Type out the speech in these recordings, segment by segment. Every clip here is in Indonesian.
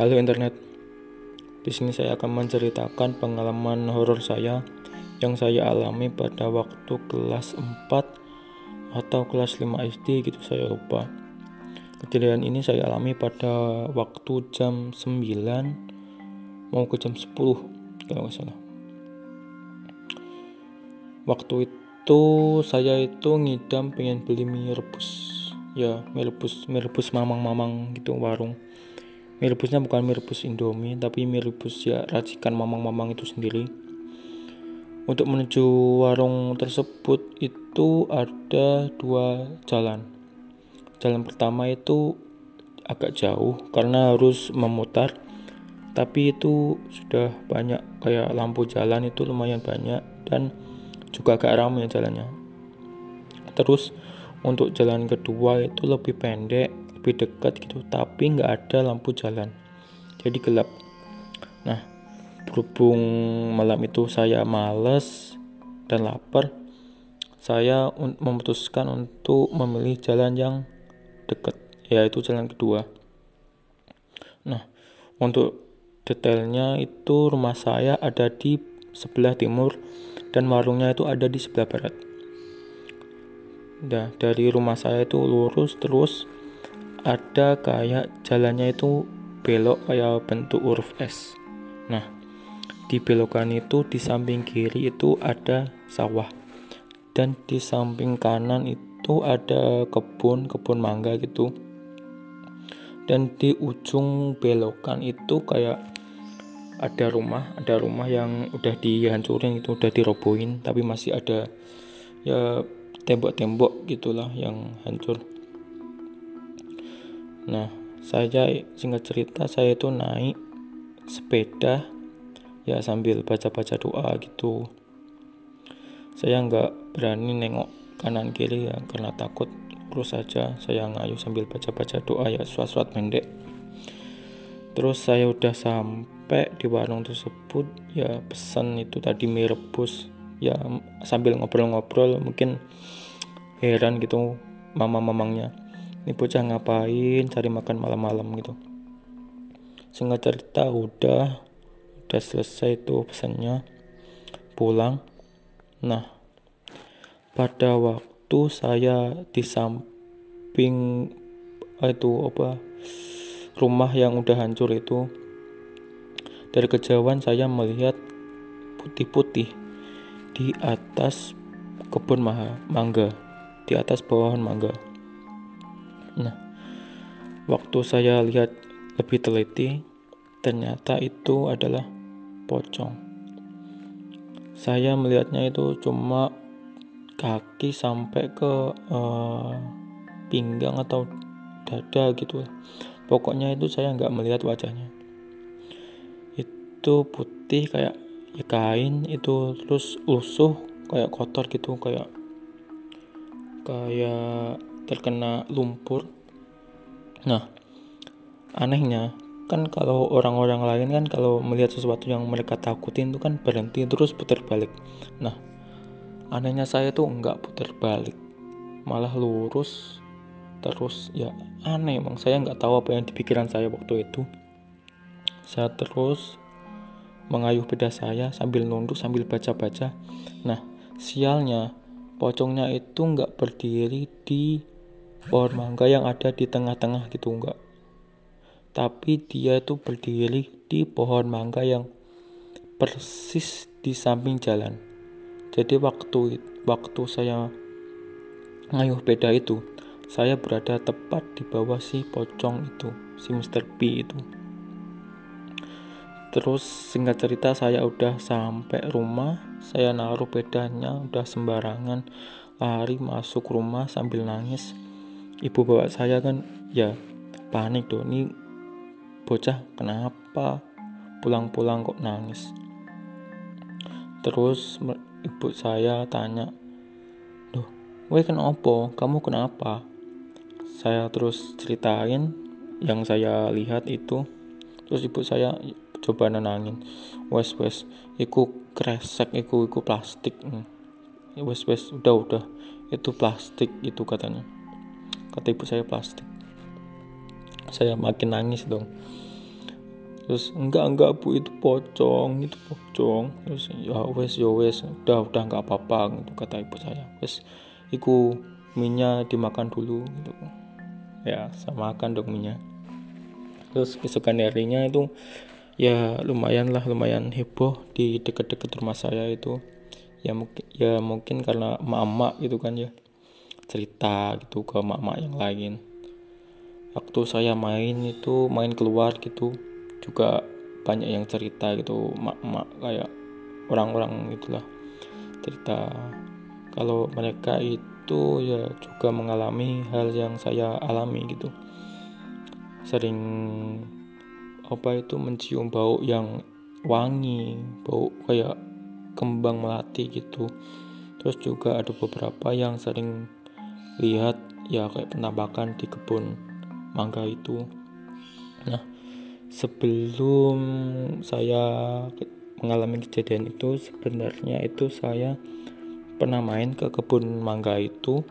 Halo internet. Di sini saya akan menceritakan pengalaman horor saya yang saya alami pada waktu kelas 4 atau kelas 5 SD gitu saya lupa. Kejadian ini saya alami pada waktu jam 9 mau ke jam 10 kalau nggak salah. Waktu itu saya itu ngidam pengen beli mie rebus ya mie rebus mie rebus mamang-mamang gitu warung mie rebusnya bukan mie rebus Indomie tapi mie rebus ya racikan mamang-mamang itu sendiri. Untuk menuju warung tersebut itu ada dua jalan. Jalan pertama itu agak jauh karena harus memutar tapi itu sudah banyak kayak lampu jalan itu lumayan banyak dan juga agak ramai jalannya. Terus untuk jalan kedua itu lebih pendek lebih dekat gitu tapi nggak ada lampu jalan. Jadi gelap. Nah berhubung malam itu saya males dan lapar saya memutuskan untuk memilih jalan yang dekat yaitu jalan kedua. Nah untuk detailnya itu rumah saya ada di sebelah timur dan warungnya itu ada di sebelah barat. Nah, dari rumah saya itu lurus terus ada kayak jalannya itu belok kayak bentuk huruf S. Nah, di belokan itu di samping kiri itu ada sawah. Dan di samping kanan itu ada kebun kebun mangga gitu. Dan di ujung belokan itu kayak ada rumah ada rumah yang udah dihancurin itu udah dirobohin tapi masih ada ya tembok-tembok gitulah yang hancur Nah, saya singkat cerita saya itu naik sepeda ya sambil baca-baca doa gitu. Saya nggak berani nengok kanan kiri ya karena takut terus saja saya ngayuh sambil baca-baca doa ya surat-surat pendek. Terus saya udah sampai di warung tersebut ya pesan itu tadi mie rebus ya sambil ngobrol-ngobrol mungkin heran gitu mama-mamangnya ini bocah ngapain? Cari makan malam-malam gitu. Singkat cerita udah udah selesai tuh pesannya. Pulang. Nah pada waktu saya di samping itu apa rumah yang udah hancur itu dari kejauhan saya melihat putih-putih di atas kebun mangga di atas pohon mangga Nah, waktu saya lihat lebih teliti, ternyata itu adalah pocong. Saya melihatnya itu cuma kaki sampai ke uh, pinggang atau dada gitu. Pokoknya itu saya nggak melihat wajahnya. Itu putih kayak ya kain itu terus lusuh kayak kotor gitu kayak kayak terkena lumpur. Nah, anehnya kan kalau orang-orang lain kan kalau melihat sesuatu yang mereka takutin itu kan berhenti terus putar balik. Nah, anehnya saya tuh nggak putar balik, malah lurus terus ya aneh emang saya nggak tahu apa yang di pikiran saya waktu itu. Saya terus mengayuh beda saya sambil nunduk sambil baca-baca. Nah, sialnya pocongnya itu nggak berdiri di pohon mangga yang ada di tengah-tengah gitu enggak. Tapi dia itu berdiri di pohon mangga yang persis di samping jalan. Jadi waktu waktu saya ngayuh beda itu saya berada tepat di bawah si pocong itu si Mr. P itu. Terus singkat cerita saya udah sampai rumah saya naruh bedanya udah sembarangan lari masuk rumah sambil nangis ibu bapak saya kan ya panik tuh ini bocah kenapa pulang-pulang kok nangis terus ibu saya tanya Duh, weh kenapa? Kamu kenapa? Saya terus ceritain yang saya lihat itu. Terus ibu saya coba nenangin. Wes wes, iku kresek, iku iku plastik. Hmm. Wes wes, udah udah, itu plastik itu katanya kata ibu saya plastik. Saya makin nangis dong. Terus enggak enggak bu itu pocong itu pocong. Terus ya wes ya wes udah udah enggak apa-apa gitu kata ibu saya. Wes iku minyak dimakan dulu gitu. Ya sama makan dong minyak. Terus kesukaan harinya itu ya lumayan lah lumayan heboh di dekat-dekat rumah saya itu. Ya mungkin ya mungkin karena mama gitu kan ya cerita gitu ke mama yang lain. Waktu saya main itu main keluar gitu juga banyak yang cerita gitu mak-mak kayak orang-orang itulah cerita. Kalau mereka itu ya juga mengalami hal yang saya alami gitu. Sering apa itu mencium bau yang wangi bau kayak kembang melati gitu. Terus juga ada beberapa yang sering lihat ya kayak penampakan di kebun mangga itu. Nah sebelum saya mengalami kejadian itu sebenarnya itu saya pernah main ke kebun mangga itu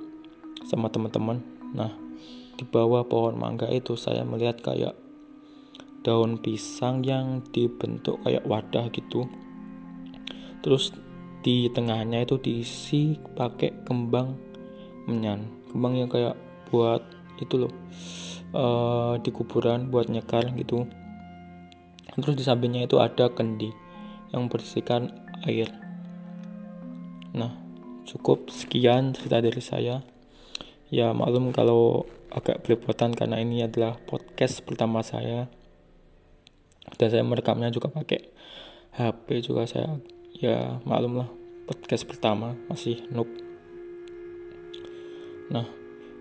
sama teman-teman. Nah di bawah pohon mangga itu saya melihat kayak daun pisang yang dibentuk kayak wadah gitu. Terus di tengahnya itu diisi pakai kembang menyan. Kembang yang kayak buat itu loh uh, di kuburan buat nyekar gitu. Terus di sampingnya itu ada kendi yang bersihkan air. Nah cukup sekian cerita dari saya. Ya maklum kalau agak belepotan karena ini adalah podcast pertama saya. Dan saya merekamnya juga pakai HP juga saya. Ya maklum lah podcast pertama masih noob nah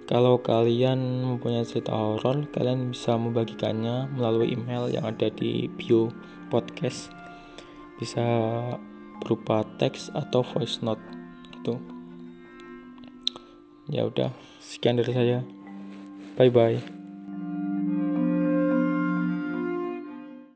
kalau kalian mempunyai cerita horor, kalian bisa membagikannya melalui email yang ada di bio podcast. Bisa berupa teks atau voice note gitu. Ya udah, sekian dari saya. Bye bye.